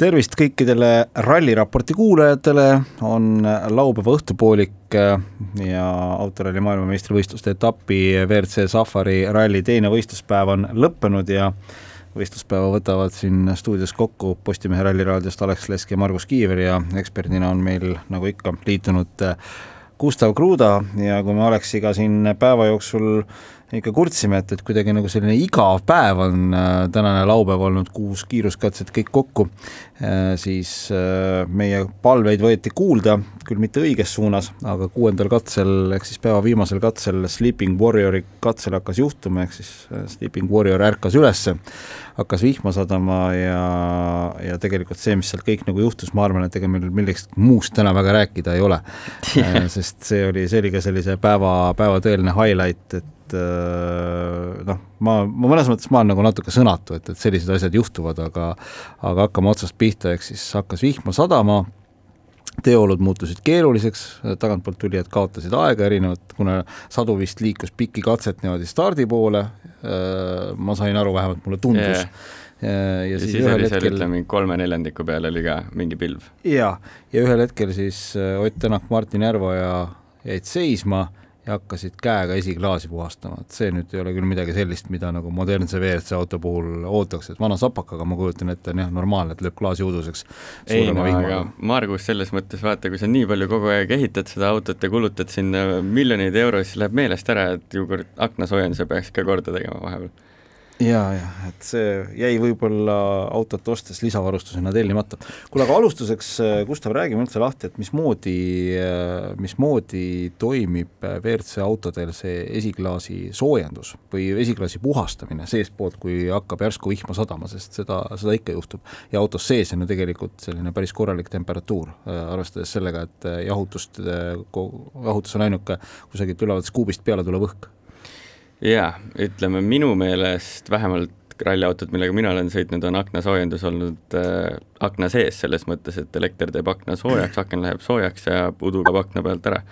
tervist kõikidele ralliraporti kuulajatele, on laupäeva õhtupoolik ja autoralli maailmameistrivõistluste etapi WRC Safari ralli teine võistluspäev on lõppenud ja võistluspäeva võtavad siin stuudios kokku Postimehe Ralliraadiost Alex Lesk ja Margus Kiiver ja eksperdina on meil nagu ikka liitunud Gustav Kruda ja kui me Aleksiga siin päeva jooksul ikka kurtsime, et, et kuidagi nagu selline igav päev on äh, tänane laupäev olnud, kuus kiiruskatset kõik kokku. Äh,, siis äh, meie palveid võeti kuulda, küll mitte õiges suunas, aga kuuendal katsel ehk siis päeva viimasel katsel Sleeping Warriori katsel hakkas juhtuma, ehk siis Sleeping Warrior ärkas ülesse, hakkas vihma sadama ja, ja tegelikult see, mis sealt kõik nagu juhtus, ma arvan, et ega meil millestki muust täna väga rääkida ei ole. Sest see oli, see oli ka sellise päeva, päeva tõeline highlight, et et äh, noh, ma, ma mõnes mõttes ma olen nagu natuke sõnatu, et, et sellised asjad juhtuvad, aga aga hakkame otsast pihta, ehk siis hakkas vihma sadama, teeolud muutusid keeruliseks, tagantpoolt tulijad kaotasid aega erinevat, kuna sadu vist liikus pikki katset niimoodi stardi poole, äh, ma sain aru, vähemalt mulle tundus yeah ja, ja siis, siis seal hetkel... ütleme kolme neljandiku peal oli ka mingi pilv. jaa, ja ühel hetkel siis äh, Ott Tänak, Martin Järveoja jäid seisma ja hakkasid käega esiklaasi puhastama, et see nüüd ei ole küll midagi sellist, mida nagu modernse WRC auto puhul ootaks, et vana sapakaga ma kujutan ette, on jah, normaalne, et lööb klaasi uduseks. ei no aga Margus selles mõttes vaata, kui sa nii palju kogu aeg ehitad seda autot ja kulutad sinna miljoneid eurosid, läheb meelest ära, et ju kord aknasoojenduse peaks ka korda tegema vahepeal ja, ja et see jäi võib-olla autot ostes lisavarustusena tellimata. kuule, aga alustuseks, äh, Gustav, räägime üldse lahti, et mismoodi, äh, mismoodi toimib WRC autodel see esiklaasi soojendus või esiklaasi puhastamine seestpoolt, kui hakkab järsku vihma sadama, sest seda, seda ikka juhtub. ja autos sees on ju tegelikult selline päris korralik temperatuur, äh, arvestades sellega, et jahutust, jahutus on ainuke kusagilt ülevalt skuubist peale tulev õhk jaa, ütleme minu meelest vähemalt ralliautod, millega mina olen sõitnud, on aknasoojendus olnud äh, akna sees, selles mõttes, et elekter teeb akna soojaks, aken läheb soojaks ja udu kaob akna pealt ära.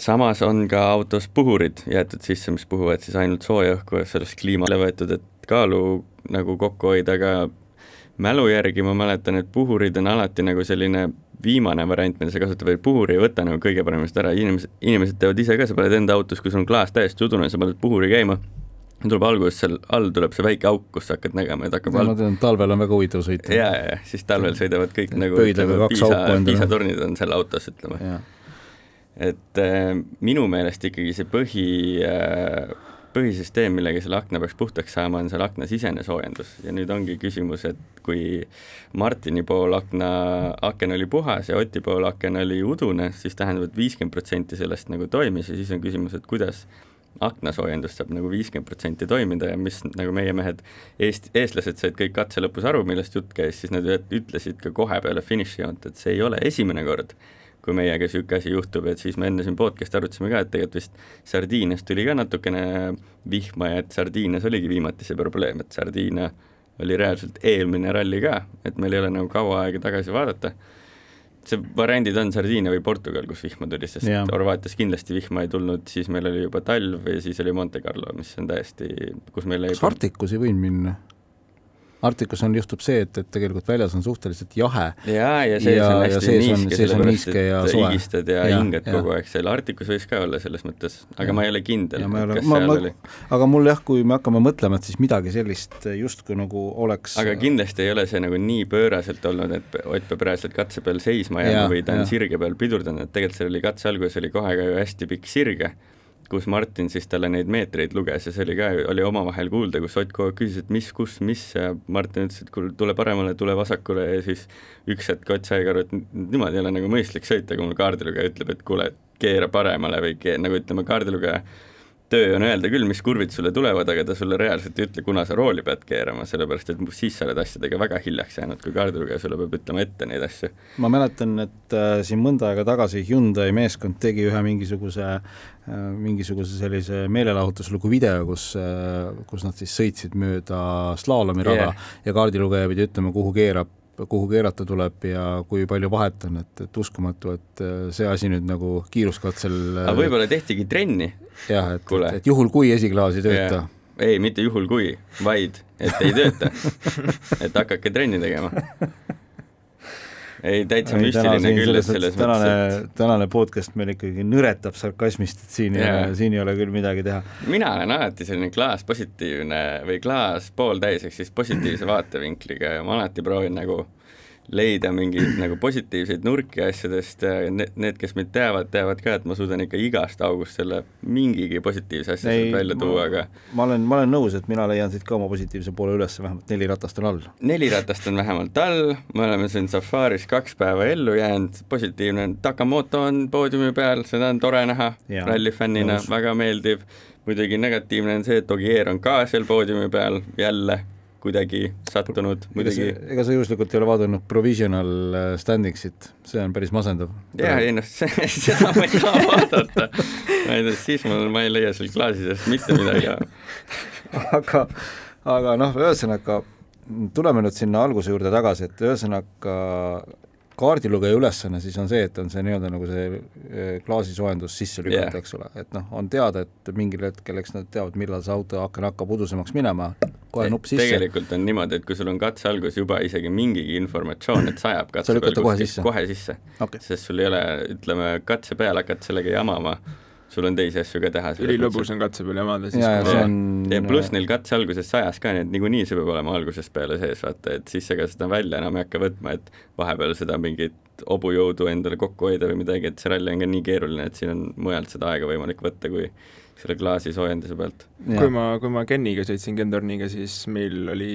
samas on ka autos puhurid jäetud sisse, mis puhuvad siis ainult sooja õhku, sellest kliimale võetud, et kaalu nagu kokku hoida, aga mälu järgi ma mäletan, et puhurid on alati nagu selline viimane variant, mida sa kasutad, või puhuri ei võta nagu kõige paremast ära, inimesed, inimesed teevad ise ka, sa paned enda autos, kui sul on klaas täiesti udune, sa paned puhuri käima, tuleb alguses seal all tuleb see väike auk, kus sa hakkad nägema, et hakkab all... ma tean, talvel on väga huvitav sõita. ja, ja, ja siis talvel sõidavad kõik nagu ütleme, piisa, piisatornid on seal autos, ütleme. et äh, minu meelest ikkagi see põhi äh, põhisüsteem, millega selle akna peaks puhtaks saama, on seal aknasisene soojendus. Ja nüüd ongi küsimus, et kui Martini pool akna, aken oli puhas ja Oti pool aken oli udune, siis tähendab, et viiskümmend protsenti sellest nagu toimis ja siis on küsimus, et kuidas aknasoojendus saab nagu viiskümmend protsenti toimida ja mis nagu meie mehed, eest-, eestlased said kõik katse lõpus aru, millest jutt käis, siis nad ütlesid ka kohe peale finišijoont, et see ei ole esimene kord kui meiega niisugune asi juhtub, et siis me enne siin podcast'i arutasime ka, et tegelikult vist Sardiinias tuli ka natukene vihma ja et Sardiinias oligi viimati see probleem, et Sardiinia oli reaalselt eelmine ralli ka, et meil ei ole nagu kaua aega tagasi vaadata, see variandid on Sardiinia või Portugal, kus vihma tuli, sest yeah. Horvaatias kindlasti vihma ei tulnud, siis meil oli juba talv ja siis oli Monte Carlo, mis on täiesti, kus meil kas Arktikus ei võinud minna? Arktikas on, juhtub see, et, et tegelikult väljas on suhteliselt jahe. ja, ja sees ja, on hästi niiske, sellepärast et ja higistad ja, ja hingad kogu aeg seal, Arktikas võis ka olla selles mõttes, aga ja. ma ei ole kindel, kas ma, seal ma, oli. aga mul jah, kui me hakkame mõtlema, et siis midagi sellist justkui nagu oleks aga kindlasti ei ole see nagu nii pööraselt olnud, et Ott peab reaalselt katse peal seisma jääma või ta on ja. sirge peal pidurdanud, et tegelikult seal oli katse alguses oli kohe ka ju hästi pikk sirge kus Martin siis talle neid meetreid luges ja see oli ka, oli omavahel kuulda, kus Ott kogu aeg küsis, et mis, kus, mis ja Martin ütles, et kuule, tule paremale, tule vasakule ja siis üks hetk Ott sai ka aru, et niimoodi ei ole nagu mõistlik sõita, kui mul kaardilugeja ütleb, et kuule, keera paremale või kee-, nagu ütleme, kaardilugeja töö on öelda küll, mis kurvid sulle tulevad, aga ta sulle reaalselt ei ütle, kuna sa rooli pead keerama, sellepärast et siis sa oled asjadega väga hiljaks jäänud, kui kaardilugeja sulle peab ütlema ette neid asju. ma mäletan, et äh, siin mõnda aega tagasi Hyundai meeskond tegi ühe mingisuguse äh, mingisuguse sellise meelelahutuslugu video, kus äh,, kus nad siis sõitsid mööda slaalomiraga yeah. ja kaardilugeja pidi ütlema, kuhu keerab kuhu keerata tuleb ja kui palju vahet on, et, et uskumatu, et äh, see asi nüüd nagu kiiruskatsel aga võib-olla tehtigi trenni? jah, et, et, et juhul, kui esiklaas ei tööta. ei, mitte juhul kui, vaid et ei tööta. et hakake trenni tegema ei, täitsa müstiline küll, et selles tänane, mõttes, et tänane podcast meil ikkagi nõretab sarkasmist, et siin yeah. ei ole, siin ei ole küll midagi teha. mina olen alati selline klaas positiivne või klaas pooltäis, ehk siis positiivse vaatevinkliga ja ma alati proovin nagu leida mingeid nagu positiivseid nurki asjadest ja need, need, kes mind teavad, teavad ka, et ma suudan ikka igast august selle mingigi positiivse asja sealt välja tuua, aga ma olen, ma olen nõus, et mina leian siit ka oma positiivse poole üles, vähemalt neli ratast on all. neli ratast on vähemalt all, me oleme siin safaris kaks päeva ellu jäänud, positiivne on, Takamoto on poodiumi peal, seda on tore näha, rallifännina, väga meeldiv, muidugi negatiivne on see, et Ogier on ka seal poodiumi peal jälle kuidagi sattunud muidugi. ega sa juhuslikult ei ole vaadanud provisional äh, standingsit, see on päris masendav. jaa, ei noh, seda ma ei taha vaadata. ma ei tea, siis mul, ma ei leia seal klaasi seest mitte midagi aga, aga noh, ühesõnaga tuleme nüüd sinna alguse juurde tagasi, et ühesõnaga kaardilugeja ülesanne siis on see, et on see nii-öelda nagu see eh, klaasisoojendus sisse lükata yeah., eks ole, et noh, on teada, et mingil hetkel, eks nad teavad, millal see auto aken hakkab udusemaks minema, kohe nupp sisse. tegelikult on niimoodi, et kui sul on katse algus juba isegi mingigi informatsioon, et sajab katse peal kohe sisse, kohe sisse okay., sest sul ei ole, ütleme, katse peal hakata sellega jamama sul on teisi asju ka teha. ülilõbus on katse peal jamada siis. ja, ja, on... ja pluss neil katse alguses sajas ka, nii et niikuinii see peab olema algusest peale sees, vaata, et siis ega seda välja enam ei hakka võtma, et vahepeal seda mingit hobujõudu endale kokku hoida või midagi, et see ralli on ka nii keeruline, et siin on mujalt seda aega võimalik võtta, kui selle klaasi soojenduse pealt. kui ma, kui ma Keniga sõitsin Gendorniga, siis meil oli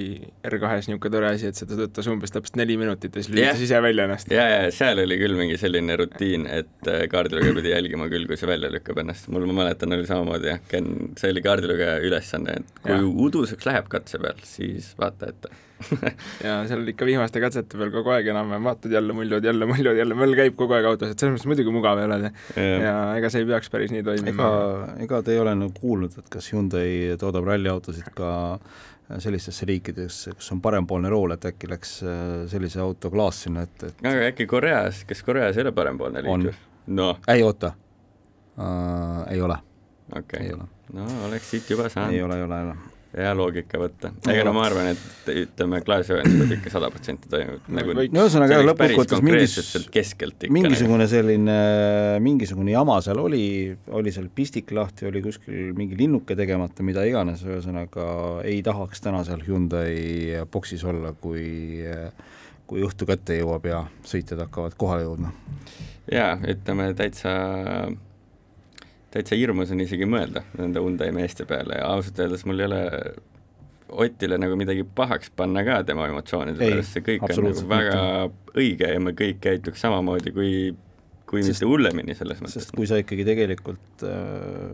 R2-s niisugune tore asi, et seda töötas umbes täpselt neli minutit ja siis lülitas yeah. ise välja ennast. ja, ja seal oli küll mingi selline rutiin, et äh, kaardilugeja pidi jälgima küll, kui see välja lükkab ennast. mul, ma mäletan, oli samamoodi jah, Ken, see oli kaardilugeja ülesanne, et kui ja. uduseks läheb katse peal, siis vaata ette ja seal ikka viimaste katsete peal kogu aeg enam-vähem vaatad jälle muljud, jälle muljud, jälle möll käib kogu aeg autos, et selles mõttes muidugi mugav ei ole see. ja ega see ei peaks päris nii toimima. ega, ega te ei ole nagu kuulnud, et kas Hyundai toodab ralliautosid ka sellistesse riikidesse, kus on parempoolne rool, et äkki läks äh, sellise auto klaas sinna ette, et aga äkki Koreas, kas Koreas ei ole parempoolne liiklus? noh. ei oota uh,, ei ole okay.. no oleks siit juba saanud. ei ole, ei ole, ei ole hea loogika võtta. ega no ma arvan, et ütleme, klaasijoojendus peab ikka sada protsenti toimuma nagu no ühesõnaga lõppkokkuvõttes mingis, mingisugune selline, mingisugune jama seal oli, oli seal pistik lahti, oli kuskil mingi linnuke tegemata, mida iganes, ühesõnaga ei tahaks täna seal Hyundai boksis olla, kui kui õhtu kätte jõuab ja sõitjad hakkavad kohale jõudma. jaa, ütleme täitsa täitsa hirmus on isegi mõelda nende Hyundai meeste peale ja ausalt öeldes mul ei ole Otile nagu midagi pahaks panna ka tema emotsioonide pärast, see kõik on nagu väga mitte. õige ja me kõik käituks samamoodi, kui, kui sest, mitte hullemini selles mõttes. sest kui sa ikkagi tegelikult, äh,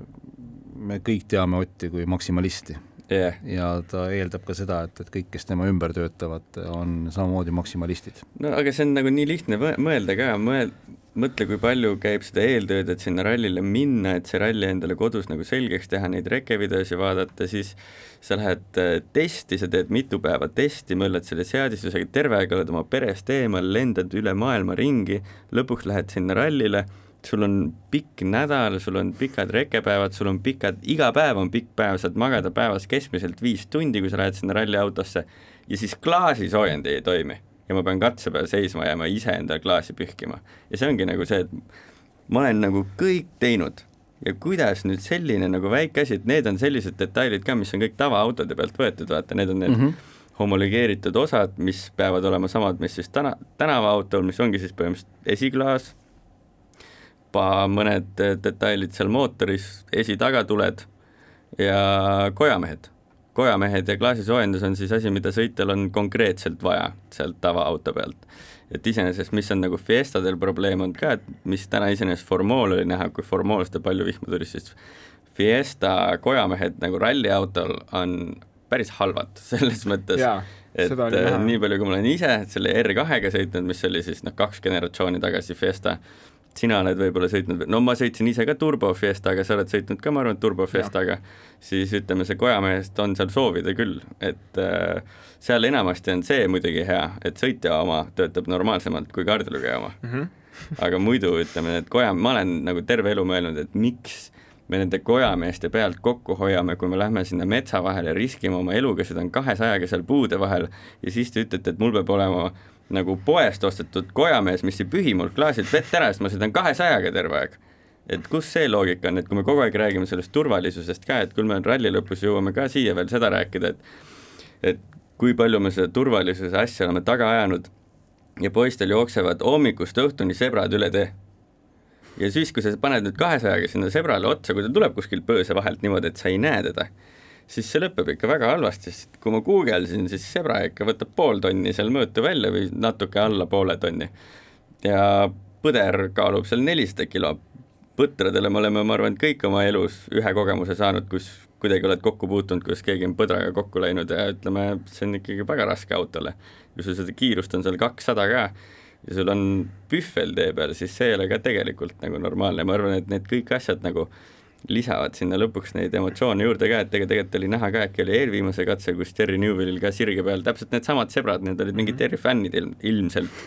me kõik teame Otti kui maksimalisti yeah.. ja ta eeldab ka seda, et, et kõik, kes tema ümber töötavad, on samamoodi maksimalistid. no aga see on nagu nii lihtne mõelda ka, mõel-, mõtle, kui palju käib seda eeltööd, et sinna rallile minna, et see ralli endale kodus nagu selgeks teha, neid rekevideosi vaadata, siis sa lähed äh, testi, sa teed mitu päeva testi, möllad selle seadistusega, terve aeg oled oma perest eemal, lendad üle maailma ringi, lõpuks lähed sinna rallile, sul on pikk nädal, sul on pikad rekepäevad, sul on pikad, iga päev on pikk päev, saad magada päevas keskmiselt viis tundi, kui sa lähed sinna ralliautosse ja siis klaasisoojend ei toimi ja ma pean katse peal seisma jääma ise endale klaasi pühkima. ja see ongi nagu see, et ma olen nagu kõik teinud ja kuidas nüüd selline nagu väike asi, et need on sellised detailid ka, mis on kõik tavaautode pealt võetud, vaata, need on need mm -hmm. homologeeritud osad, mis peavad olema samad, mis siis täna, tänavaautol, mis ongi siis põhimõtteliselt esiklaas, mõned detailid seal mootoris, esi-tagatuled ja kojamehed kojamehed ja klaasisoojendus on siis asi, mida sõitjal on konkreetselt vaja sealt tavaauto pealt. et iseenesest, mis on nagu Fiestadel probleem on ka, et mis täna iseenesest Formool oli näha, kui Formoolis ta palju vihma tuli, siis Fiesta kojamehed nagu ralliautol on päris halvad selles mõttes, et nii palju, kui ma olen ise selle R2-ga sõitnud, mis oli siis noh, kaks generatsiooni tagasi Fiesta, sina oled võib-olla sõitnud, no ma sõitsin ise ka Turbo Fiestaga, sa oled sõitnud ka, ma arvan, Turbo Fiestaga, siis ütleme, see kojamehest on seal soovida küll, et äh, seal enamasti on see muidugi hea, et sõitja oma töötab normaalsemalt kui kaardilugeja oma mm. -hmm. aga muidu ütleme, et koja, ma olen nagu terve elu mõelnud, et miks me nende kojameeste pealt kokku hoiame, kui me lähme sinna metsa vahele riskima oma eluga, sõidan kahesajaga seal puude vahel ja siis te ütlete, et mul peab olema nagu poest ostetud kojamees, mis ei pühi mul klaasilt vett ära, sest ma sõidan kahesajaga terve aeg. et kus see loogika on, et kui me kogu aeg räägime sellest turvalisusest ka, et küll me ralli lõpus jõuame ka siia veel seda rääkida, et et kui palju me seda turvalisuse asja oleme taga ajanud ja poistel jooksevad hommikust õhtuni sebrad üle tee. ja siis, kui sa paned nüüd kahesajaga sinna sebrale otsa, kui ta tuleb kuskilt põõsa vahelt niimoodi, et sa ei näe teda, siis see lõpeb ikka väga halvasti, sest kui ma guugeldasin, siis sebra ikka võtab pool tonni seal mõõtu välja või natuke alla poole tonni. ja põder kaalub seal nelisada kilo. põtradele me oleme, ma arvan, kõik oma elus ühe kogemuse saanud, kus kuidagi oled kokku puutunud, kus keegi on põdraga kokku läinud ja ütleme, see on ikkagi väga raske autole kui sul seda kiirust on seal kakssada ka ja sul on pühvel tee peal, siis see ei ole ka tegelikult nagu normaalne, ma arvan, et need kõik asjad nagu lisavad sinna lõpuks neid emotsioone juurde ka, et tegelikult oli näha ka, äkki oli eelviimase katse, kus Terry Newvillil ka sirge peal täpselt needsamad sebrad, need olid mingid mhm. Terry fännid ilm, ilmselt,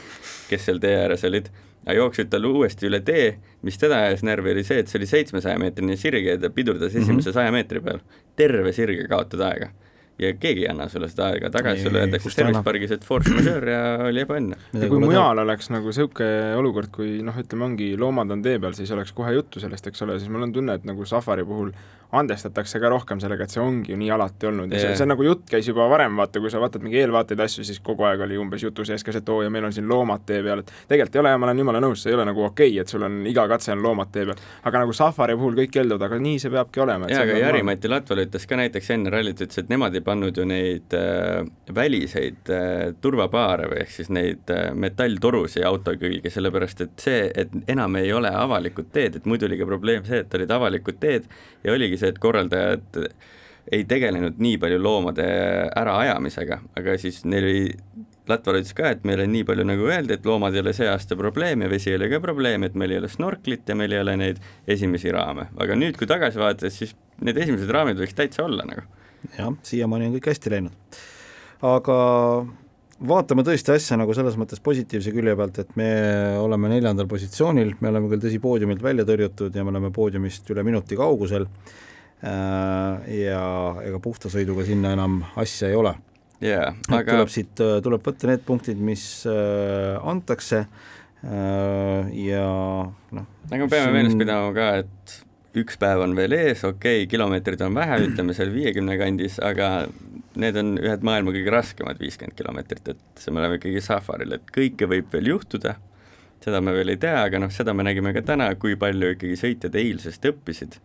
kes seal tee ääres olid, aga jooksid talle uuesti üle tee, mis teda ajas närvi, oli see, et see oli seitsmesaja meetrine sirge ja ta pidurdas mhm. esimese saja meetri peal. terve sirge kaotad aega ja keegi ei anna sulle seda aega tagasi, sulle öeldakse Service pargis, et force majeure ja oli ebaõnne. ja kui mujal oleks nagu niisugune olukord, kui noh, ütleme, ongi loomad on tee peal, siis oleks kohe juttu sellest, eks ole, siis mul on tunne, et nagu safari puhul andestatakse ka rohkem sellega, et see ongi ju nii alati olnud ja yeah. see, see nagu jutt käis juba varem, vaata, kui sa vaatad mingi eelvaateid asju, siis kogu aeg oli umbes jutu sees ka see, et oo ja meil on siin loomad tee peal, et tegelikult ei ole ja ma olen jumala nõus, see ei ole nagu okei okay,, et sul on iga katse on loomad tee peal. aga nagu safari puhul kõik keelduvad, aga nii see peabki olema. jaa, aga Jari-Mati Latval ütles ka näiteks enne rallit, ütles, et nemad ei pannud ju neid äh, väliseid äh, turvapaare või ehk siis neid äh, metalltorusid auto külge, sellepärast et see, et enam ei ole avalikud teed, et muidu oli ka probleem see, et olid avalikud teed ja oligi see, et korraldajad ei tegelenud nii palju loomade äraajamisega, aga siis neil oli, Latval ütles ka, et meile nii palju nagu öeldi, et loomad ei ole see aasta probleem ja vesi ei ole ka probleem, et meil ei ole snorklit ja meil ei ole neid esimesi raame, aga nüüd, kui tagasi vaadates, siis need esimesed raamid võiks täitsa olla nagu. Jah, siiamaani on kõik hästi läinud. aga vaatame tõesti asja nagu selles mõttes positiivse külje pealt, et me oleme neljandal positsioonil, me oleme küll tõsi, poodiumilt välja tõrjutud ja me oleme poodiumist üle minuti kaugusel Äh, ja ega puhta sõiduga sinna enam asja ei ole yeah,. Aga... tuleb siit, äh, tuleb võtta need punktid, mis äh, antakse ja noh. aga me peame meeles pidama ka, et üks päev on veel ees, okei okay,, kilomeetrid on vähe, ütleme seal viiekümne kandis, aga need on ühed maailma kõige raskemad viiskümmend kilomeetrit, et me oleme ikkagi safaril, et kõike võib veel juhtuda, seda me veel ei tea, aga noh, seda me nägime ka täna, kui palju ikkagi sõitjad eilsest õppisid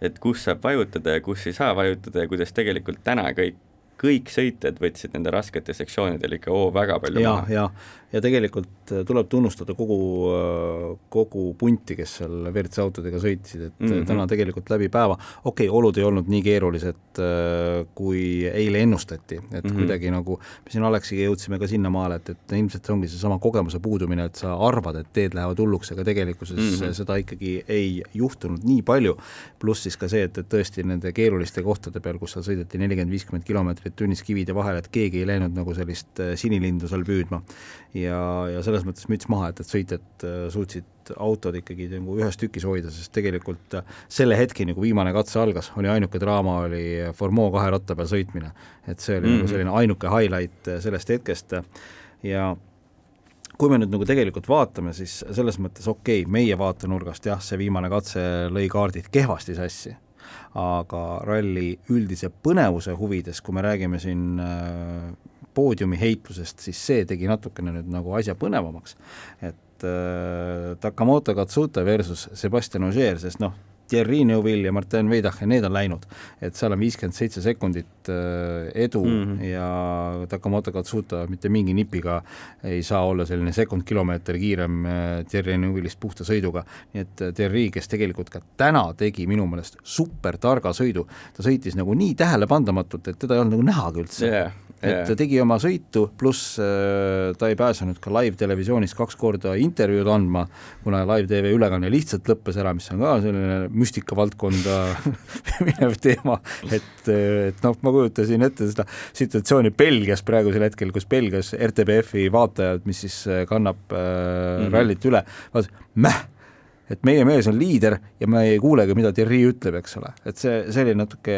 et kus saab vajutada ja kus ei saa vajutada ja kuidas tegelikult täna kõik kõik sõitjad võtsid nende raskete sektsioonidel ikka oo väga palju ja, maha. ja, ja tegelikult äh, tuleb tunnustada kogu, äh, kogu punti, kes seal WRC autodega sõitsid, et mm -hmm. täna tegelikult läbi päeva, okei okay,, olud ei olnud nii keerulised, kui eile ennustati, et mm -hmm. kuidagi nagu me siin Aleksiga jõudsime ka sinnamaale, et, et ilmselt see ongi seesama kogemuse puudumine, et sa arvad, et teed lähevad hulluks, aga tegelikkuses mm -hmm. seda ikkagi ei juhtunud nii palju, pluss siis ka see, et, et tõesti nende keeruliste kohtade peal, kus seal sõideti nelikümmend, viiskümmend kilomeetrit meetrit tunnis kivide vahel, et keegi ei läinud nagu sellist äh, sinilindu seal püüdma. ja, ja selles mõttes müts maha, et, et sõitjad äh, suutsid autod ikkagi nagu ühes tükis hoida, sest tegelikult äh, selle hetkeni, kui viimane katse algas, oli ainuke draama, oli Formeau kahe ratta peal sõitmine. et see oli mm -hmm. nagu mhm. selline ainuke highlight sellest hetkest ja kui me nüüd nagu tegelikult vaatame, siis selles mõttes okei okay,, meie vaatenurgast jah, see viimane katse lõi kaardid kehvasti sassi aga ralli üldise põnevuse huvides, kui me räägime siin äh, poodiumi heitlusest, siis see tegi natukene nüüd nagu asja põnevamaks. et äh, Takamoto Katsuta versus Sebastian Ogier, sest noh, Thierry Neuville ja Martin Veidach ja need on läinud, et seal on viiskümmend seitse sekundit äh, edu mm -hmm. ja Takamoto Katsuta mitte mingi nipiga ei saa olla selline sekund kilomeeter kiirem äh, Thierry Neuvillist puhta sõiduga, nii et äh, Thierry, kes tegelikult ka täna tegi minu meelest super targa sõidu, ta sõitis nagu nii tähelepandamatult, et teda ei olnud nagu nähagi üldse. Yeah et ta tegi oma sõitu, pluss ta ei pääsenud ka live-televisioonis kaks korda intervjuud andma, kuna live-tv ülekanne lihtsalt lõppes ära, mis on ka selline müstika valdkonda minev teema, et, et noh, ma kujutasin ette seda situatsiooni Belgias praegusel hetkel, kus Belgias RTBF-i vaatajad, mis siis kannab äh, mm -hmm. rallit üle, vaatasid, mäh et meie mees on liider ja me ei kuulegi, mida Thierry ütleb, eks ole, et see, see oli natuke,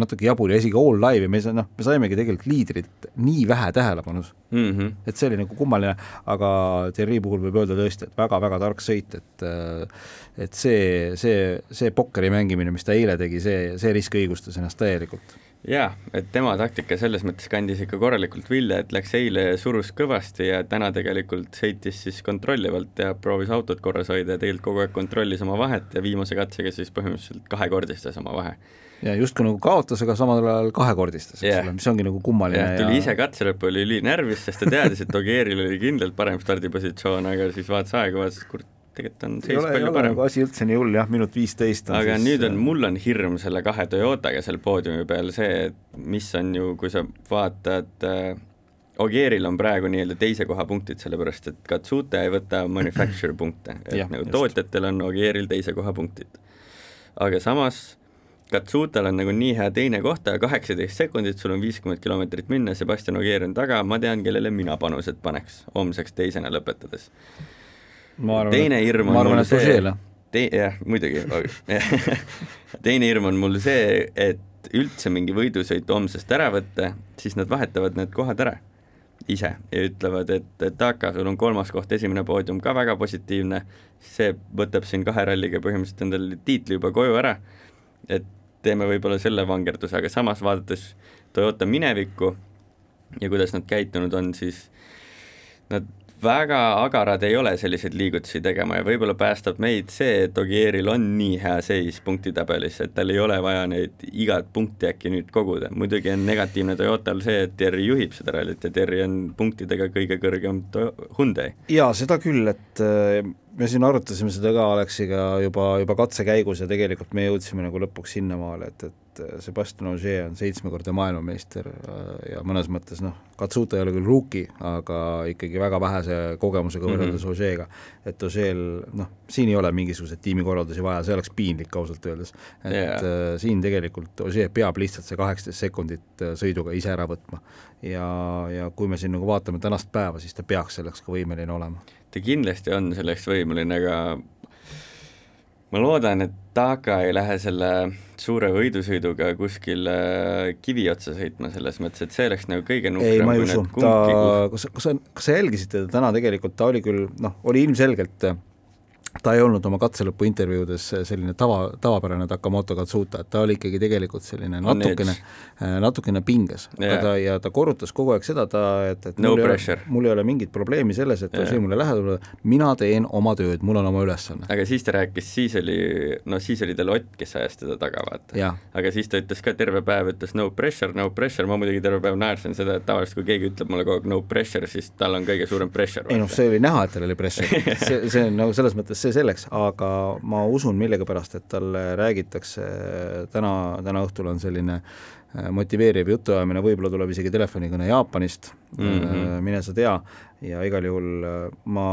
natuke jabur ja isegi All Live ja me noh, me saimegi tegelikult liidrit nii vähe tähelepanu mm. -hmm. et see oli nagu kummaline, aga Thierry puhul võib öelda tõesti, et väga-väga tark sõit, et et see, see, see pokkeri mängimine, mis ta eile tegi, see, see risk õigustas ennast täielikult jaa, et tema taktika selles mõttes kandis ikka korralikult vilja, et läks eile, surus kõvasti ja täna tegelikult sõitis siis kontrollivalt ja proovis autot korras hoida ja tegelikult kogu aeg kontrollis oma vahet ja viimase katsega siis põhimõtteliselt kahekordistas oma vahe. ja justkui nagu kaotas, aga samal ajal kahekordistas, eks yeah. ole, mis ongi nagu kummaline ja tuli ja... ise katse lõppu, oli ülinärvis, sest ta teadis, et Ogieril oli kindlalt parem stardipositsioon, aga siis vaatas aega, vaatas, kurat, tegelikult on seis palju parem. Nagu asi üldse nii hull jah, minut viisteist on aga siis... nüüd on, mul on hirm selle kahe Toyotaga seal poodiumi peal see, et mis on ju, kui sa vaatad äh, Ogieril on praegu nii-öelda teise koha punktid, sellepärast et Katsuta ei võta manufacturer punkte, et ja, nagu tootjatel on Ogieril teise koha punktid. aga samas Katsutal on nagu nii hea teine koht, kaheksateist sekundit, sul on viiskümmend kilomeetrit minna, Sebastian Ogier on taga, ma tean, kellele mina panused paneks homseks teisena lõpetades teine hirm on arvan, mul see, tei-, jah, muidugi teine hirm on mul see, et üldse mingi võidusõit homsest ära võtta, siis nad vahetavad need kohad ära ise ja ütlevad, et, et Taka, sul on kolmas koht, esimene poodium ka väga positiivne, see võtab siin kahe ralliga põhimõtteliselt endale tiitli juba koju ära, et teeme võib-olla selle vangerduse, aga samas vaadates Toyota minevikku ja kuidas nad käitunud on, siis nad väga agarad ei ole selliseid liigutusi tegema ja võib-olla päästab meid see, et Ogieril on nii hea seis punktitabelis, et tal ei ole vaja neid igat punkti äkki nüüd koguda, muidugi on negatiivne Toyotal see, et Terry juhib seda rallit ja Terry on punktidega kõige kõrgem Hyundai. jaa, seda küll, et äh, me siin arutasime seda ka Aleksiga juba, juba katse käigus ja tegelikult me jõudsime nagu lõpuks sinnamaale, et, et et äh, Sebastian Ogier on seitsmekordne maailmameister äh, ja mõnes mõttes noh, Katsuta ei ole küll rookie, aga ikkagi väga vähese kogemusega võrreldes mm -hmm. Ogier'ga. et Ogier'l noh, siin ei ole mingisuguseid tiimikorraldusi vaja, see oleks piinlik ausalt öeldes. et yeah. äh, siin tegelikult Ogier peab lihtsalt see kaheksateist sekundit äh, sõiduga ise ära võtma. ja, ja kui me siin nagu vaatame tänast päeva, siis ta peaks selleks ka võimeline olema. ta kindlasti on selleks võimeline, aga ma loodan, et Taka ei lähe selle suure võidusõiduga kuskil kivi otsa sõitma, selles mõttes, et see oleks nagu kõige nukram. ei, ma ei usu, ta, kas, kas sa, kas sa jälgisid teda täna tegelikult, ta oli küll noh, oli ilmselgelt ta ei olnud oma katselõpu intervjuudes selline tava, tavapärane Takamoto Katsuta, et ta oli ikkagi tegelikult selline natukene, äh, natukene pinges yeah.. ta ja ta korrutas kogu aeg seda, ta, et, et no mul, ei ole, mul ei ole mingit probleemi selles, et yeah. see mulle lähedale, mina teen oma tööd, mul on oma ülesanne. aga siis ta rääkis, siis oli, no siis oli tal Ott, kes ajas teda taga, vaata. aga siis ta ütles ka terve päev, ütles no pressure, no pressure, ma muidugi terve päev naersin seda, et tavaliselt kui keegi ütleb mulle kogu aeg no pressure, siis tal on kõige suurem pressure. ei noh, see oli näha, et tal oli pressure see, see on nagu selles mõttes see selleks, aga ma usun millegipärast, et talle räägitakse, täna, täna õhtul on selline äh, motiveeriv jutuajamine, võib-olla tuleb isegi telefonikõne Jaapanist mm, -hmm. mine sa tea, ja igal juhul äh, ma,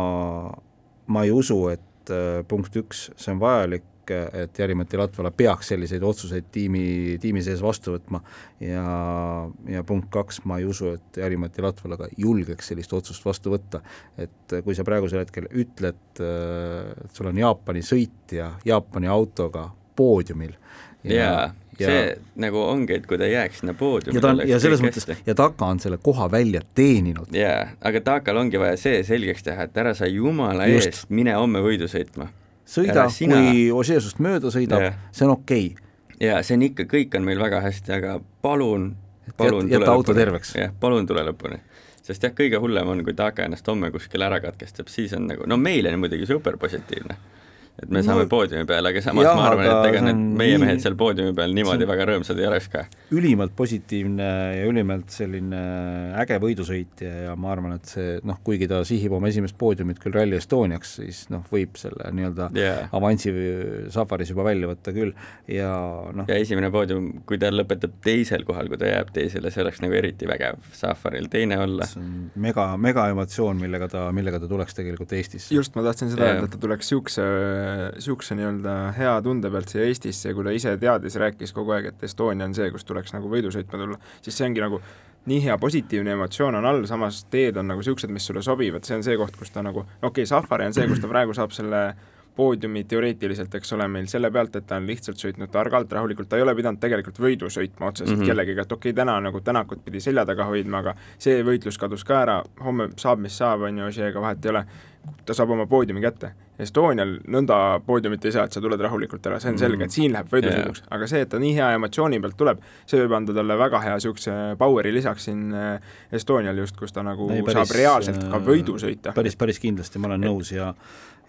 ma ei usu, et punkt üks, see on vajalik, et Jari-Mati Latvala peaks selliseid otsuseid tiimi, tiimi sees vastu võtma ja, ja punkt kaks, ma ei usu, et Jari-Mati Latvala ka julgeks sellist otsust vastu võtta. et kui sa praegusel hetkel ütled, et sul on Jaapani sõitja Jaapani autoga poodiumil ja, yeah ja see nagu ongi, et kui ta jääks sinna poodiumile ja ta on, ja selles mõttes, ja Taka on selle koha välja teeninud. jaa, aga Takal ongi vaja see selgeks teha, et ära sa jumala Just. eest mine homme võidu sõitma sõida, kui Ožee sinust mööda sõidab yeah., see on okei okay.. jaa, see on ikka, kõik on meil väga hästi, aga palun, palun jäta, jäta auto terveks. jah, palun tule lõpuni. sest jah, kõige hullem on, kui Taka ennast homme kuskil ära katkestab, siis on nagu, no meile on muidugi super positiivne et me saame no, poodiumi peale, aga samas ja, ma arvan, et ega need meie nii... mehed seal poodiumi peal niimoodi väga rõõmsad ei oleks ka. ülimalt positiivne ja ülimalt selline äge võidusõit ja, ja ma arvan, et see noh, kuigi ta sihib oma esimest poodiumit küll Rally Estoniaks, siis noh, võib selle nii-öelda yeah. avansi safaris juba välja võtta küll ja noh. ja esimene poodium, kui ta lõpetab teisel kohal, kui ta jääb teisele, see oleks nagu eriti vägev safaril teine olla. see on mega, mega emotsioon, millega ta, millega ta tuleks tegelikult Eestisse. just, ma tahtsin seda öelda, et ta tuleks niisuguse niisuguse nii-öelda hea tunde pealt siia Eestisse, kui ta ise teadis, rääkis kogu aeg, et Estonia on see, kus tuleks nagu võidu sõitma tulla, siis see ongi nagu nii hea positiivne emotsioon on all, samas teed on nagu niisugused, mis sulle sobivad, see on see koht, kus ta nagu, okei okay,, Safari on see, kus ta praegu saab selle poodiumi teoreetiliselt, eks ole, meil selle pealt, et ta on lihtsalt sõitnud targalt, rahulikult, ta ei ole pidanud tegelikult võidu sõitma otseselt mm -hmm. kellegiga, et okei okay,, täna nagu Tänakut pidi selja taga hoidma, aga see võitlus kadus ka ära, homme saab, mis saab, on ju, Ožeega vahet ei ole, ta saab oma poodiumi kätte. Estonial nõnda poodiumit ei saa, et sa tuled rahulikult ära, see on mm -hmm. selge, et siin läheb võidusõiduks yeah., aga see, et ta nii hea emotsiooni pealt tuleb, see võib anda talle väga hea niisuguse power'i lisaks siin äh, Estonial just, kus ta nagu ei, päris, saab reaalselt ka võidu sõita. päris, päris kindlasti, ma olen et, nõus ja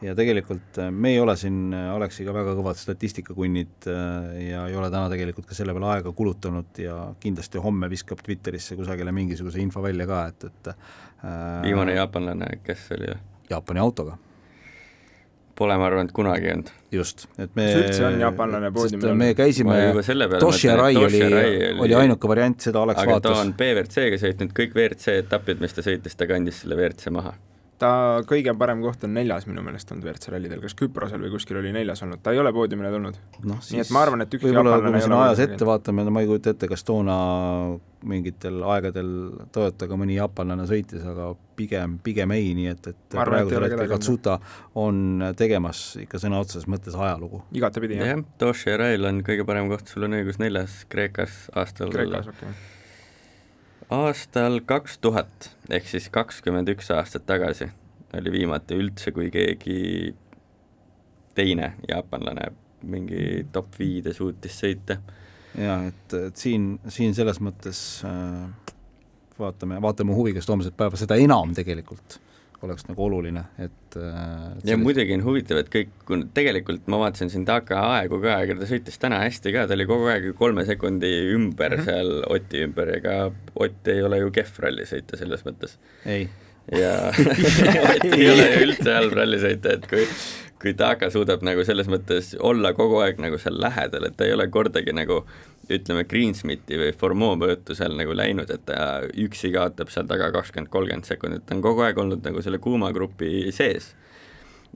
ja tegelikult äh, me ei ole siin äh, Aleksiga väga kõvad statistikakunnid äh, ja ei ole täna tegelikult ka selle peale aega kulutanud ja kindlasti homme viskab Twitterisse kusagile mingisuguse info välja ka, et, et äh, viimane jaapanlane, kes oli? Jaapani autoga. Pole ma arvanud kunagi olnud. just, et me kas üldse on jaapanlane poodiumil? me käisime, Toshi Arai oli, oli, oli ainuke variant, seda oleks aga vaatas. ta on BWRC-ga sõitnud kõik WRC etapid, mis ta sõitis, ta kandis selle WRC maha ta kõige parem koht on neljas minu meelest olnud WRC rallidel, kas Küprosel või kuskil oli neljas olnud, ta ei ole poodiumile tulnud no,. nii et ma arvan, et üks võib-olla kui me siin ajas ette vaatame, no ma ei kujuta ette, kas toona mingitel aegadel Toyotaga mõni jaapanlane sõitis, aga pigem, pigem ei, nii et, et praegusel hetkel Katsuta on tegemas ikka sõna otseses mõttes ajalugu. igatepidi, jah. jah, Toshi Rail on kõige parem koht, sul on õigus, neljas Kreekas aastal Kreekas, okei okay aastal kaks tuhat ehk siis kakskümmend üks aastat tagasi oli viimati üldse, kui keegi teine jaapanlane mingi top viide suutis sõita. jaa, et, et siin, siin selles mõttes äh, vaatame, vaatame huviga seda homset päeva, seda enam tegelikult oleks nagu oluline, et äh, et ja muidugi on huvitav, et kõik, kui tegelikult ma vaatasin siin Taka aegu ka, ega ta sõitis täna hästi ka, ta oli kogu aeg kolme sekundi ümber mm -hmm. seal Oti ümber, ega Ott ei ole ju kehv rallisõita selles mõttes. ei ja Ott ei ole ju üldse halb rallisõita, et kui kui Taka suudab nagu selles mõttes olla kogu aeg nagu seal lähedal, et ta ei ole kordagi nagu ütleme, Greensmiti või Formeau mõjutusel nagu läinud, et ta üksi kaotab seal taga kakskümmend, kolmkümmend sekundit, ta on kogu aeg olnud nagu selle kuuma grupi sees.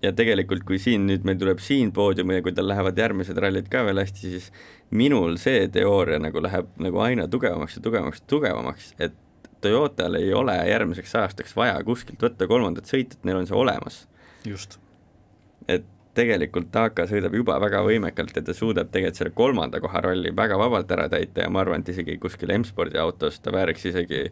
ja tegelikult, kui siin nüüd meil tuleb siin poodium ja kui tal lähevad järgmised rallid ka veel hästi, siis minul see teooria nagu läheb nagu aina tugevamaks ja tugevamaks ja tugevamaks, et Toyotal ei ole järgmiseks aastaks vaja kuskilt võtta kolmandat sõitjat, neil on see olemas. just. et tegelikult Taka sõidab juba väga võimekalt ja ta suudab tegelikult selle kolmanda koha rolli väga vabalt ära täita ja ma arvan, et isegi kuskil M-spordi autos ta vääriks isegi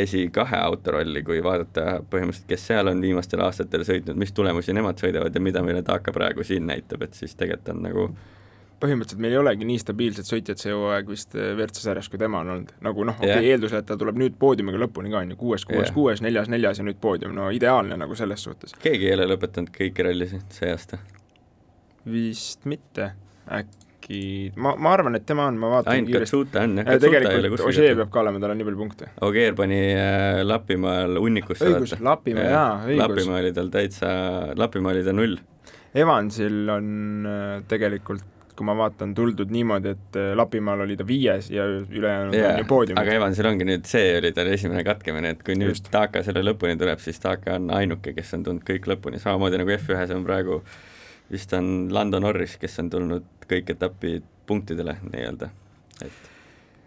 esi kahe auto rolli, kui vaadata põhimõtteliselt, kes seal on viimastel aastatel sõitnud, mis tulemusi nemad sõidavad ja mida meile Taka praegu siin näitab, et siis tegelikult on nagu mm põhimõtteliselt meil ei olegi nii stabiilset sõitjat see hooaeg vist eh, WRC sarjas, kui tema on olnud. nagu noh, okei okay, yeah., eeldusel, et ta tuleb nüüd poodiumiga lõpuni ka, on ju, kuues, kuues yeah., kuues, neljas, neljas ja nüüd poodium, no ideaalne nagu selles suhtes. keegi ei ole lõpetanud kõiki rallisid see aasta? vist mitte, äkki, ma, ma arvan, et tema on, ma vaatan ainult Katsuta on jah, Katsuta tegelikult Ožee peab ka olema, tal on nii palju punkte. Ogier pani äh, Lapimaal hunnikusse õigus, Lapimaa, jaa, õigus. Lapimaa oli tal täitsa, Lapimaa oli ta null. Evansil on äh, tegelikult kui ma vaatan, tuldud niimoodi, et äh, Lapimaal oli ta viies ja ülejäänud yeah, on ju poodiumil. aga Evansil ongi nüüd, see oli tal esimene katkemine, et kui nüüd Just. Taka selle lõpuni tuleb, siis Taka on ainuke, kes on tulnud kõik lõpuni, samamoodi nagu F1-s on praegu vist on Lando Norris, kes on tulnud kõik etapid punktidele nii-öelda, et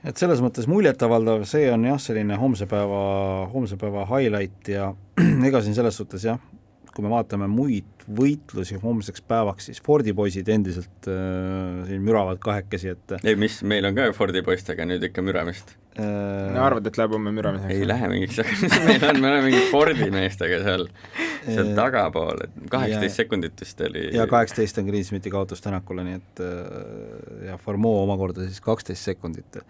et selles mõttes muljetavaldav, see on jah, selline homse päeva, homse päeva highlight ja ega siin selles suhtes jah, kui me vaatame muid võitlusi homseks päevaks, siis Fordi poisid endiselt äh, siin müravad kahekesi, et ei, mis, meil on ka Fordi poistega nüüd ikka müramist äh.... no arvad, et läheb homme müramiseks? ei lähe mingiks, aga meil on, me oleme mingi Fordi meestega seal, seal äh, tagapool, et kaheksateist sekundit vist oli. ja kaheksateist on Greensmiti kaotus Tänakule, nii et äh, ja Formeau omakorda siis kaksteist sekundit.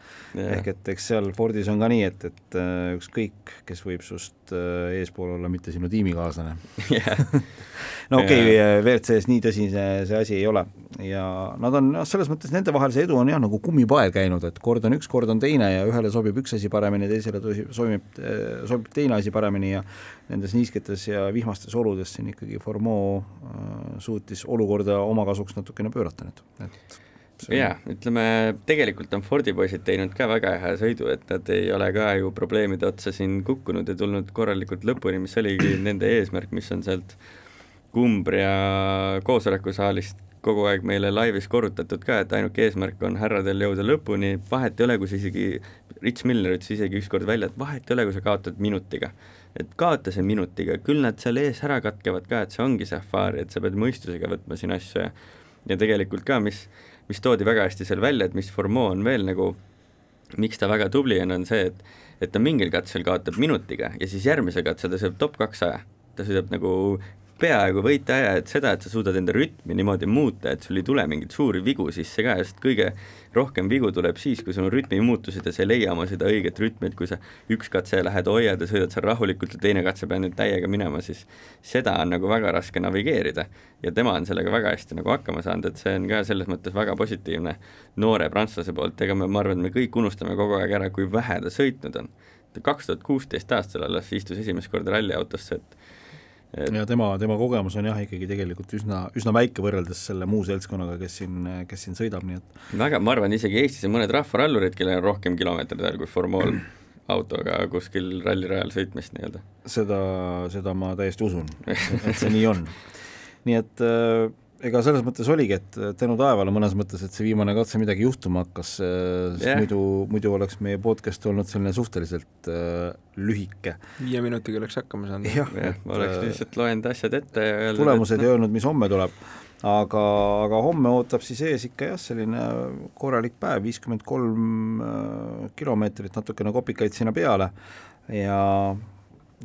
ehk et eks seal Fordis on ka nii, et, et äh, ükskõik, kes võib sinust eespool olla, mitte sinu tiimikaaslane. No okei okay,, WRC-s nii tõsine see asi ei ole. Ja nad on noh, selles mõttes nende vahel see edu on jah, nagu kummipael käinud, et kord on üks, kord on teine ja ühele sobib üks asi paremini, teisele sobib, sobib teine asi paremini ja nendes niisketes ja vihmastes oludes siin ikkagi Formeau äh, suutis olukorda oma kasuks natukene pöörata nüüd, et jaa, ütleme tegelikult on Fordi poisid teinud ka väga hea sõidu, et nad ei ole ka ju probleemide otsa siin kukkunud ja tulnud korralikult lõpuni, mis oligi nende eesmärk, mis on sealt Kumbria koosolekusaalist kogu aeg meile laivis korrutatud ka, et ainuke eesmärk on härradel jõuda lõpuni, vahet ei ole, kui sa isegi, Rich Miller ütles isegi ükskord välja, et vahet ei ole, kui sa kaotad minutiga. et kaota see minutiga, küll nad seal ees ära katkevad ka, et see ongi safari, et sa pead mõistusega võtma siin asju ja ja tegelikult ka, mis, mis toodi väga hästi seal välja, et mis Formeau on veel nagu, miks ta väga tubli on, on see, et et ta mingil katsel kaotab minutiga ja siis järgmisel katsel ta sõidab top kaksaja. ta sõidab nagu peaaegu võiteaja, et seda, et sa suudad enda rütmi niimoodi muuta, et sul ei tule mingeid suuri vigu sisse ka, sest kõige rohkem vigu tuleb siis, kui sul on rütmimuutused ja sa ei leia oma seda õiget rütmi, et kui sa üks katse lähed, hoiad ja sõidad seal rahulikult ja teine katse pead nüüd täiega minema, siis seda on nagu väga raske navigeerida. ja tema on sellega väga hästi nagu hakkama saanud, et see on ka selles mõttes väga positiivne noore prantslase poolt, ega me, ma arvan, et me kõik unustame kogu aeg ära, kui vähe ta sõitnud on. kaks tuhat kuusteist aastal alles istus esimest korda ralliautosse, et et ja tema, tema kogemus on jah, ikkagi tegelikult üsna, üsna väike võrreldes selle muu seltskonnaga, kes siin, kes siin sõidab, nii et väga, ma arvan, isegi Eestis on mõned rahvarallurid, kellel on rohkem kilomeetreid ajal kui Formool autoga kuskil rallirajal sõitmist nii-öelda. seda, seda ma täiesti usun, et see nii on. nii et äh, ega selles mõttes oligi, et tänu taevale mõnes mõttes, et see viimane katse midagi juhtuma hakkas, äh, sest yeah. muidu, muidu oleks meie podcast olnud selline suhteliselt äh, lühike. viie minutiga oleks hakkama saanud. jah ja,, et ma oleks äh, lihtsalt loenud asjad ette ja öelnud tulemused ei öelnud, mis homme tuleb, aga, aga homme ootab siis ees ikka jah, selline korralik päev, viiskümmend kolm äh, kilomeetrit, natukene kopikaid sinna peale ja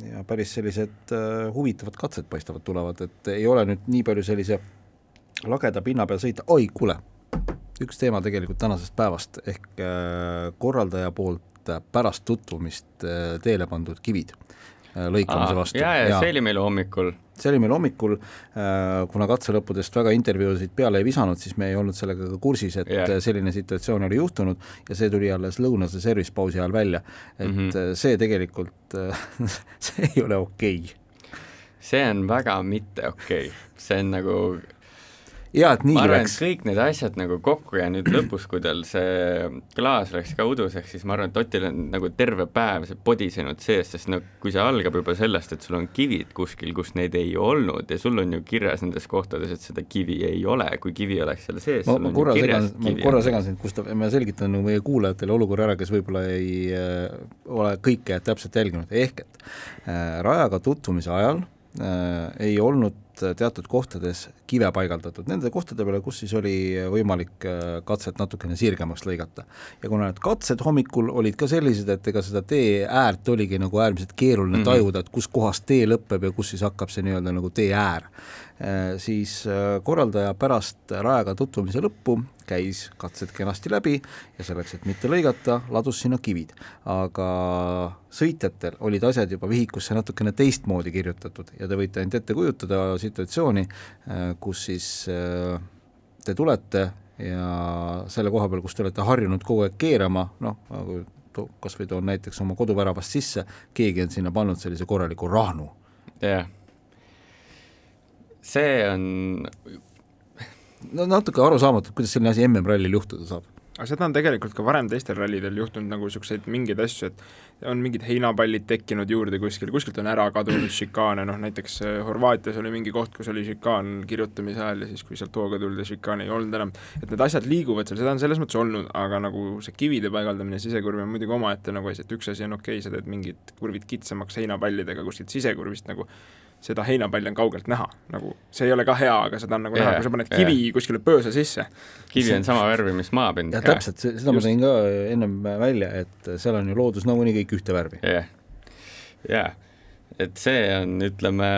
ja päris sellised äh, huvitavad katsed paistavad tulevad, et ei ole nüüd nii palju sellise lageda pinna peal sõita, oi kuule, üks teema tegelikult tänasest päevast ehk äh, korraldaja poolt äh, pärast tutvumist äh, teele pandud kivid lõikamise vastu. jaa, ja see oli meil hommikul. see oli meil hommikul, kuna katselõppudest väga intervjuusid peale ei visanud, siis me ei olnud sellega ka kursis, et yeah. selline situatsioon oli juhtunud ja see tuli alles lõunase service pausi ajal välja. et mm -hmm. see tegelikult see ei ole okei okay. see on väga mitte okei okay., see on nagu jaa, et nii ma arvan, läks. kõik need asjad nagu kokku ja nüüd lõpus, kui tal see klaas läks ka uduseks, siis ma arvan, et Otil on nagu terve päev see podisenud sees, sest no kui see algab juba sellest, et sul on kivid kuskil, kus neid ei olnud ja sul on ju kirjas nendes kohtades, et seda kivi ei ole, kui kivi oleks seal sees, ma, ma korra segan, ma korra segan sind, Gustav, ma selgitan nagu meie kuulajatele olukorra ära, kes võib-olla ei äh, ole kõike täpselt jälginud, ehk et äh, rajaga tutvumise ajal äh, ei olnud teatud kohtades kive paigaldatud, nende kohtade peale, kus siis oli võimalik äh, katset natukene sirgemaks lõigata. ja kuna need katsed hommikul olid ka sellised, et ega seda tee äärt oligi nagu äärmiselt keeruline mm -hmm. tajuda, et kus kohas tee lõpeb ja kus siis hakkab see nii-öelda nagu tee äär, äh, siis äh, korraldaja pärast rajaga tutvumise lõppu käis katsed kenasti läbi ja selleks, et mitte lõigata, ladus sinna kivid. aga sõitjatel olid asjad juba vihikusse natukene teistmoodi kirjutatud ja te võite ainult ette kujutada situatsiooni, kus siis äh, te tulete ja selle koha peal, kus te olete harjunud kogu aeg keerama, noh, kas või toon näiteks oma koduväravast sisse, keegi on sinna pannud sellise korraliku rahnu. jah yeah., see on no natuke arusaamatu, kuidas selline asi MM-rallil juhtuda saab aga seda on tegelikult ka varem teistel rallidel juhtunud nagu niisuguseid mingeid asju, et on mingid heinapallid tekkinud juurde kuskil, kuskilt on ära kadunud šikaane, noh näiteks äh, Horvaatias oli mingi koht, kus oli šikaan kirjutamise ajal ja siis, kui sealt hooga tuldi, šikaani ei olnud enam, et need asjad liiguvad seal, seda on selles mõttes olnud, aga nagu see kivide paigaldamine sisekurvi on muidugi omaette nagu asi, et üks asi on okei okay,, sa teed mingid kurvid kitsamaks heinapallidega kuskilt sisekurvist nagu seda heinapalli on kaugelt näha, nagu see ei ole ka hea, aga seda on nagu yeah, näha, kui sa paned kivi yeah. kuskile pöösa sisse. kivi on sama värvi, mis maapind. jah, täpselt, seda Just. ma tõin ka ennem välja, et seal on ju loodus nagunii kõik ühte värvi. jah yeah., jaa, et see on, ütleme,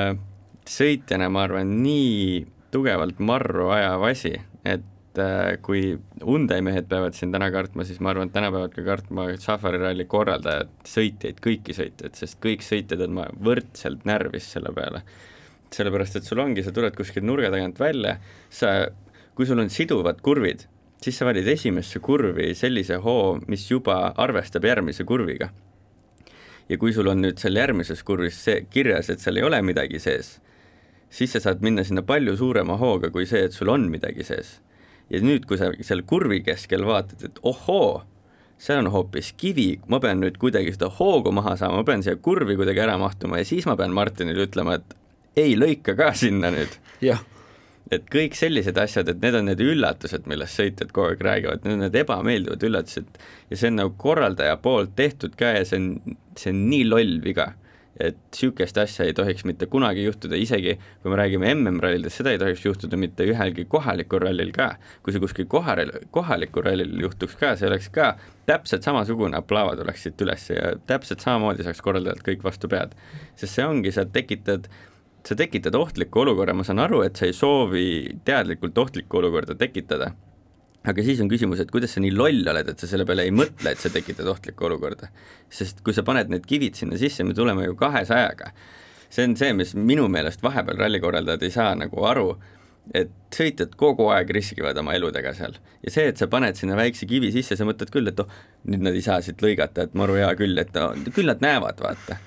sõitjana ma arvan, nii tugevalt marru ajav asi, et et äh, kui Hyundai mehed peavad siin täna kartma, siis ma arvan, et täna peavad ka kartma Safari ralli korraldajad, sõitjaid, kõiki sõitjaid, sest kõik sõitjad on võrdselt närvis selle peale. sellepärast, et sul ongi, sa tuled kuskilt nurga tagant välja, sa, kui sul on siduvad kurvid, siis sa valid esimesse kurvi sellise hoo, mis juba arvestab järgmise kurviga. ja kui sul on nüüd seal järgmises kurvis see kirjas, et seal ei ole midagi sees, siis sa saad minna sinna palju suurema hooga kui see, et sul on midagi sees ja nüüd, kui sa seal kurvi keskel vaatad, et ohoo, seal on hoopis kivi, ma pean nüüd kuidagi seda hoogu maha saama, ma pean siia kurvi kuidagi ära mahtuma ja siis ma pean Martinile ütlema, et ei lõika ka sinna nüüd. jah et kõik sellised asjad, et need on need üllatused, millest sõitjad kogu aeg räägivad, need on need ebameeldivad üllatused ja see on nagu korraldaja poolt tehtud ka ja see on, see on nii loll viga. Et niisugust asja ei tohiks mitte kunagi juhtuda, isegi kui me räägime MM-rallidest, seda ei tohiks juhtuda mitte ühelgi kohalikul rallil ka. kui see kuskil kohal, kohalikul rallil juhtuks ka, see oleks ka täpselt samasugune, aplaavad oleksid üles ja täpselt samamoodi saaks korraldajad kõik vastu pead. sest see ongi, sa tekitad sa tekitad ohtliku olukorra, ma saan aru, et sa ei soovi teadlikult ohtlikku olukorda tekitada aga siis on küsimus, et kuidas sa nii loll oled, et sa selle peale ei mõtle, et sa tekitad ohtlikku olukorda. sest kui sa paned need kivid sinna sisse, me tuleme ju kahesajaga. see on see, mis minu meelest vahepeal rallikorraldajad ei saa nagu aru, et sõitjad kogu aeg riskivad oma eludega seal. ja see, et sa paned sinna väikse kivi sisse, sa mõtled küll, et oh, nüüd nad ei saa siit lõigata, et maru hea küll, et no, küll nad näevad, vaata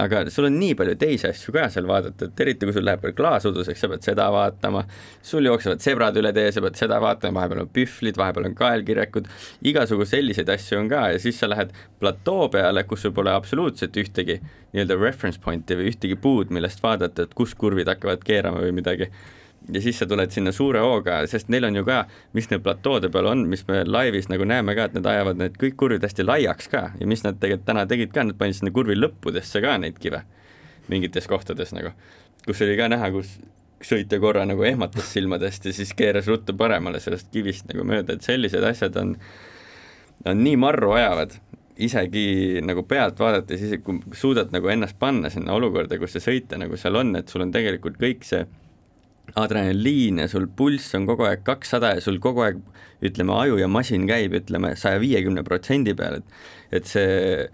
aga sul on nii palju teisi asju ka seal vaadata, et eriti kui sul läheb veel klaas uduseks, sa pead seda vaatama, sul jooksevad sebrad üle tee, sa pead seda vaatama, vahepeal on pühvlid, vahepeal on kaelkirjakud, igasugu selliseid asju on ka ja siis sa lähed platoo peale, kus sul pole absoluutselt ühtegi nii-öelda reference point'i või ühtegi puud, millest vaadata, et kus kurvid hakkavad keerama või midagi ja siis sa tuled sinna suure hooga, sest neil on ju ka, mis neil platoode peal on, mis me laivis nagu näeme ka, et nad ajavad need kõik kurvid hästi laiaks ka. Ja mis nad tegelikult täna tegid ka, nad panid sinna kurvi lõppudesse ka neid kive. Mingites kohtades nagu, kus oli ka näha, kus sõitja korra nagu ehmatas silmadest ja siis keeras ruttu paremale sellest kivist nagu mööda, et sellised asjad on, on nii marru ajavad, isegi nagu pealt vaadates, isegi kui suudad nagu ennast panna sinna olukorda, kus see sõitja nagu seal on, et sul on tegelikult kõik see adrenaliin ja sul pulss on kogu aeg kakssada ja sul kogu aeg ütleme, aju ja masin käib, ütleme, saja viiekümne protsendi peal, et et see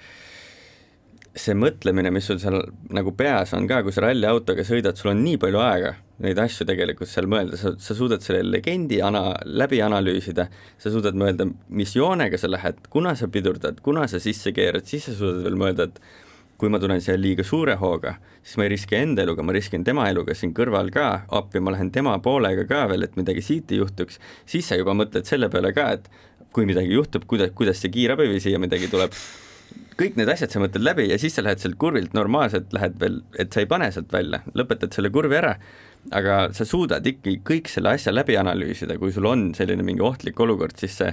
see mõtlemine, mis sul seal nagu peas on ka, kui sa ralliautoga sõidad, sul on nii palju aega neid asju tegelikult seal mõelda, sa, sa suudad selle legendi ana-, läbi analüüsida, sa suudad mõelda, mis joonega sa lähed, kuna sa pidurdad, kuna sa sisse keerad, siis sa suudad veel mõelda, et kui ma tulen siia liiga suure hooga, siis ma ei riski enda eluga, ma riskin tema eluga siin kõrval ka appi, ma lähen tema poolega ka veel, et midagi siit ei juhtuks, siis sa juba mõtled selle peale ka, et kui midagi juhtub, kuidas, kuidas see kiirabi või siia midagi tuleb, kõik need asjad sa mõtled läbi ja siis sa lähed sealt kurvilt normaalselt, lähed veel, et sa ei pane sealt välja, lõpetad selle kurvi ära, aga sa suudad ikkagi kõik selle asja läbi analüüsida, kui sul on selline mingi ohtlik olukord, siis see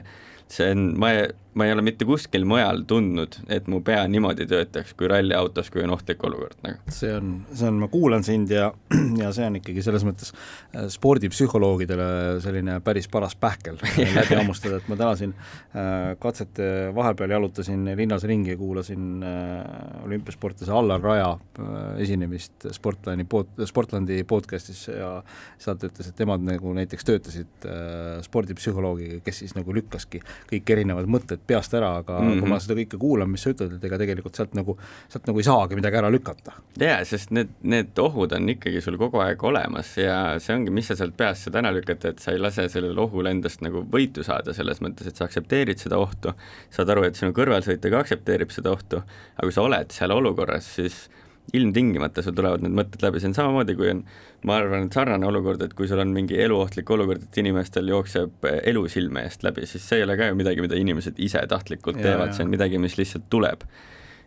see on, ma ma ei ole mitte kuskil mujal tundnud, et mu pea niimoodi töötaks kui ralliautos, kui on ohtlik olukord nagu. see on, see on, ma kuulan sind ja, ja see on ikkagi selles mõttes äh, spordipsühholoogidele selline päris paras pähkel läbi hammustada, et ma täna siin äh, katsete vahepeal jalutasin linnas ringi ja kuulasin äh, olümpiasportlase Allar Raja äh, esinemist Sportlandi pod-, Sportlandi podcastis ja sealt ütles, et nemad nagu näiteks töötasid äh, spordipsühholoogiga, kes siis nagu lükkaski kõik erinevad mõtted peast ära, aga mm -hmm. kui ma seda kõike kuulan, mis sa ütled, et ega tegelikult sealt nagu, sealt nagu ei saagi midagi ära lükata. jaa, sest need, need ohud on ikkagi sul kogu aeg olemas ja see ongi, mis sa sealt peast saad ära lükata, et sa ei lase sellel ohul endast nagu võitu saada, selles mõttes, et sa aktsepteerid seda ohtu, saad aru, et sinu kõrvalsõitja ka aktsepteerib seda ohtu, aga kui sa oled seal olukorras, siis ilmtingimata sul tulevad need mõtted läbi, see on samamoodi, kui on, ma arvan, et sarnane olukord, et kui sul on mingi eluohtlik olukord, et inimestel jookseb elu silme eest läbi, siis see ei ole ka ju midagi, mida inimesed ise tahtlikult ja, teevad, see on midagi, mis lihtsalt tuleb.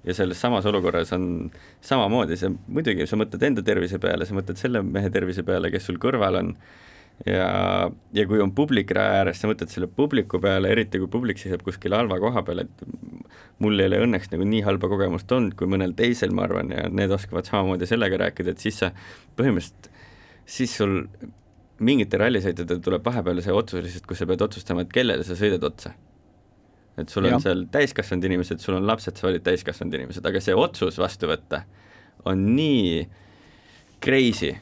ja selles samas olukorras on samamoodi, see muidugi, sa mõtled enda tervise peale, sa mõtled selle mehe tervise peale, kes sul kõrval on, ja, ja kui on publik raja ääres, sa mõtled selle publiku peale, eriti kui publik seisab kuskil halva koha peal, et mul ei ole õnneks nagu nii halba kogemust olnud kui mõnel teisel, ma arvan, ja need oskavad samamoodi sellega rääkida, et siis sa põhimõtteliselt, siis sul mingitel rallisõitjatel tuleb vahepeal see otsus lihtsalt, kus sa pead otsustama, et kellele sa sõidad otsa. et sul on ja. seal täiskasvanud inimesed, sul on lapsed, sa valid täiskasvanud inimesed, aga see otsus vastu võtta on nii crazy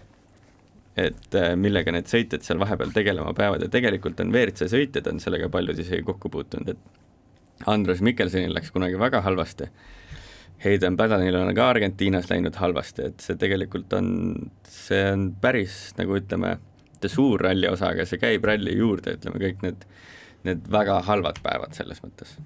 et äh, millega need sõitjad seal vahepeal tegelema peavad. Ja tegelikult on WRC sõitjad on sellega paljud isegi kokku puutunud, et Andres Mikkelsonil läks kunagi väga halvasti, Hayden Padanil on ka Argentiinas läinud halvasti, et see tegelikult on, see on päris nagu ütleme, mitte suur ralli osa, aga see käib ralli juurde, ütleme kõik need, need väga halvad päevad selles mõttes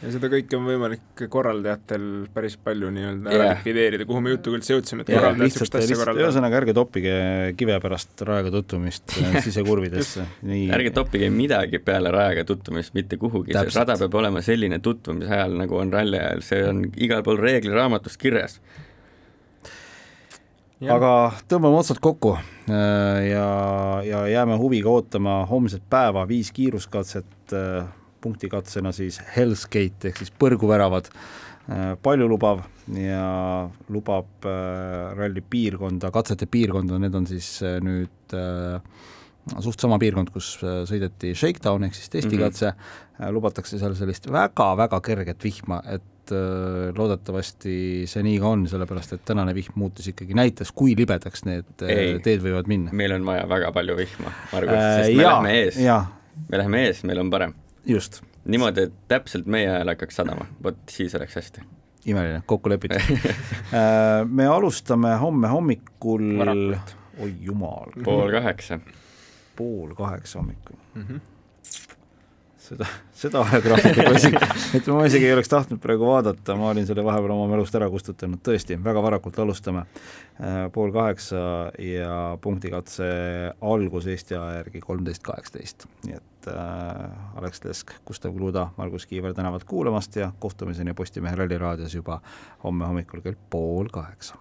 ja seda kõike on võimalik korraldajatel päris palju nii-öelda yeah. likvideerida, kuhu me jutuga üldse jõudsime, et yeah, korraldajad niisugust asja korraldavad. ühesõnaga, ärge toppige kive pärast rajaga tutvumist sisekurvidesse ärge toppige midagi peale rajaga tutvumist mitte kuhugi, see rada peab olema selline tutvumise ajal, nagu on ralli ajal, see on igal pool reegliraamatust kirjas. Ja. aga tõmbame otsad kokku äh, ja, ja jääme huviga ootama homset päeva, viis kiiruskatset äh, punktikatsena siis Hell's Gate ehk siis põrguväravad paljulubav ja lubab ralli piirkonda, katsete piirkonda, need on siis nüüd suht sama piirkond, kus sõideti Shakedown ehk siis testikatse mm, -hmm. lubatakse seal sellist väga-väga kerget vihma, et loodetavasti see nii ka on, sellepärast et tänane vihm muutus ikkagi, näitas, kui libedaks need Ei, teed võivad minna. meil on vaja väga palju vihma, Margus äh,, sest me ja, läheme ees. me läheme ees, meil on parem. Just. Niimoodi, et täpselt meie ajal hakkaks sadama, vot siis oleks hästi. imeline, kokku lepitud. Äh, me alustame homme hommikul oi jumal. pool kaheksa. pool kaheksa hommikul. Mm. -hmm seda, seda ajagraafikut ma isegi, et ma isegi ei oleks tahtnud praegu vaadata, ma olin selle vahepeal oma mälust ära kustutanud, tõesti, väga varakult alustame, äh, pool kaheksa ja punktikatse algus Eesti aja järgi kolmteist kaheksateist, nii et äh, Alex Lesk, Gustav Kluda, Margus Kiiver tänavad kuulamast ja kohtumiseni Postimehe Ralliraadios juba homme hommikul kell pool kaheksa